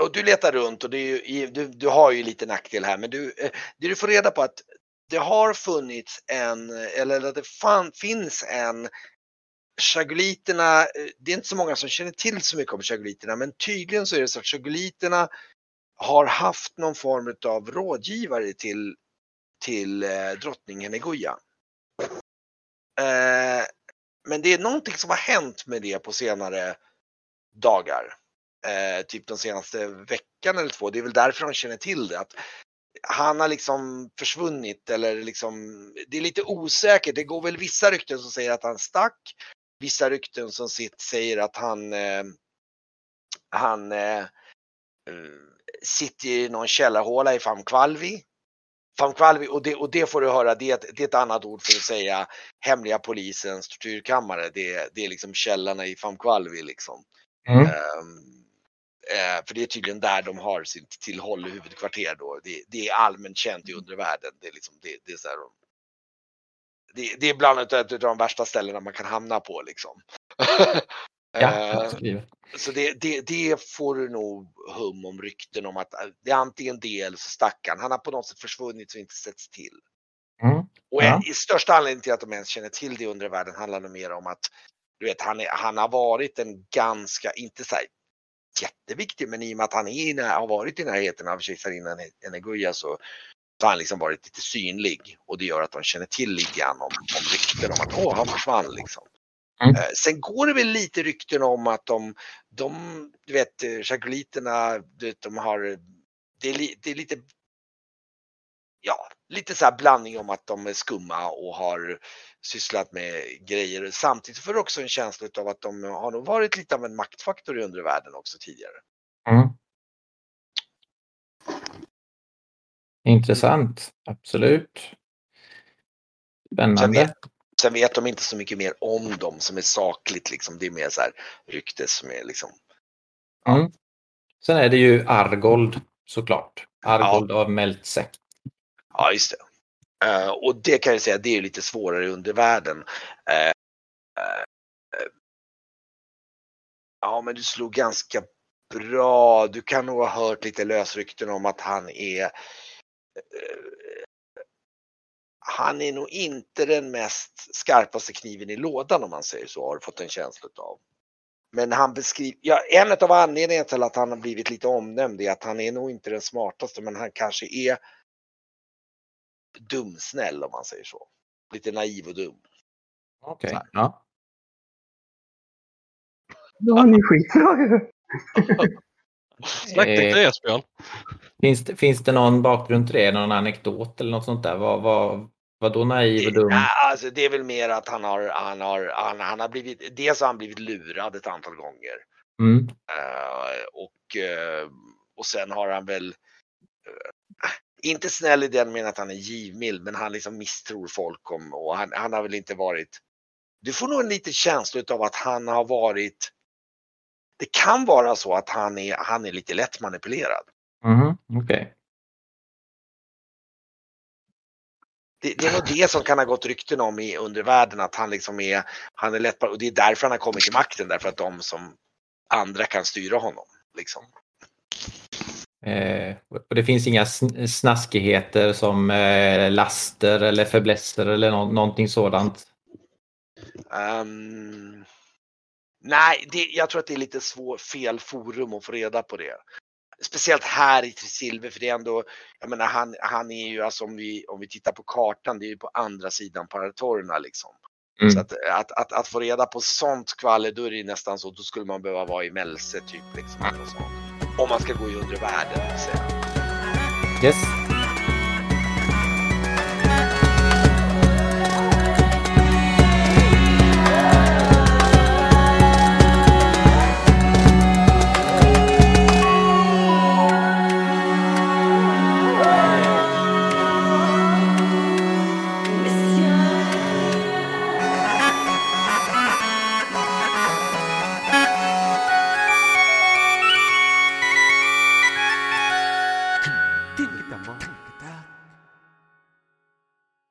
och du letar runt och det är ju, du, du har ju lite nackdel här men du, eh, det du får reda på att det har funnits en, eller att det fan, finns en Chagoliterna, eh, det är inte så många som känner till så mycket om chagoliterna men tydligen så är det så att chagoliterna har haft någon form av rådgivare till, till eh, drottningen Egoya. Eh, men det är någonting som har hänt med det på senare dagar. Eh, typ de senaste veckan eller två. Det är väl därför de känner till det. Att han har liksom försvunnit eller liksom, det är lite osäkert. Det går väl vissa rykten som säger att han stack. Vissa rykten som sitt säger att han, eh, han eh, eh, sitter i någon källarhåla i Famkvalvi. Famkvalvi och det, och det får du höra, det är, ett, det är ett annat ord för att säga hemliga polisens tortyrkammare. Det, det är liksom källarna i Famkvalvi liksom. Mm. Ehm, eh, för det är tydligen där de har sitt tillhåll i huvudkvarter då. Det, det är allmänt känt i undervärlden. Det är, liksom, det, det är, så här, det, det är bland annat ett av de värsta ställena man kan hamna på liksom. Ja, Eh, så det, det, det får du nog hum om rykten om att eh, det är antingen det eller så stack han. Han har på något sätt försvunnit så inte setts till. Mm. Och Ja. en, i största anledningen till att de ens känner till det i undre världen handlar det mer om att du vet, han, är, han har varit en ganska, inte så här jätteviktig, men i och med att han är, har varit i närheten av kejsarinnan Eneguya så så har han liksom varit lite synlig och det gör att de känner till lite grann om, om rykten om att åh, han försvann liksom. Mm. Eh, sen går det väl lite rykten om att de, de du vet, eh, vet, de har, det är, li, det är lite, ja, lite så här blandning om att de är skumma och har sysslat med grejer. Samtidigt får du också en känsla av att de har nog varit lite av en maktfaktor i undre världen också tidigare. Mm. Intressant, absolut. Sen Spännande. vet, sen vet de inte så mycket mer om dem som är sakligt liksom. Det är mer så här rykte som är liksom. Mm. Sen är det ju Argold såklart. Argold av Meltze. Ja, just det. Eh, och det kan jag säga, det är ju lite svårare under världen. Eh, eh, ja, men du slog ganska bra. Du kan nog ha hört lite lösrykten om att han är eh, han är nog inte den mest skarpaste kniven i lådan om man säger så, har du fått en känsla av. Men han beskriver, ja, en av anledningarna till att han har blivit lite omnämnd är att han är nog inte den smartaste, men han kanske är dumsnäll om man säger så. Lite naiv och dum. Okej. Här. Ja. Då har ni skitbra ju. Släkting till Esbjörn. Finns, det, finns det någon bakgrund till det? Någon anekdot eller något sånt där? Vad, vad, vad då naiv och dum? Ja, alltså det är väl mer att han har, han har, han, han har blivit, dels har han blivit lurad ett antal gånger. Mm. Eh, och, eh, och sen har han väl, eh, inte snäll i den meningen att han är givmild, men han liksom misstror folk om, och han, han har väl inte varit, du får nog en liten känsla av att han har varit, det kan vara så att han är, han är lite lätt manipulerad. Mhm, Okej. Det, det är nog det som kan ha gått rykten om i undervärlden att han liksom är, han är lätt, och det är därför han har kommit till makten, därför att de som andra kan styra honom. Liksom. Eh, och det finns inga sn- snaskigheter som eh, laster eller fäblesser eller nå- någonting sådant? Ehm, nej, det, jag tror att det är lite svår, fel forum att få reda på det. Speciellt här i Trisilver för det är ändå, jag menar han, han är ju alltså om vi, om vi tittar på kartan, det är ju på andra sidan Paratorna liksom. Mm. Så att, att, att, att få reda på sånt skvaller, då är det nästan så, då skulle man behöva vara i Mälse typ liksom. Något sånt. Om man ska gå i undre världen. Yes.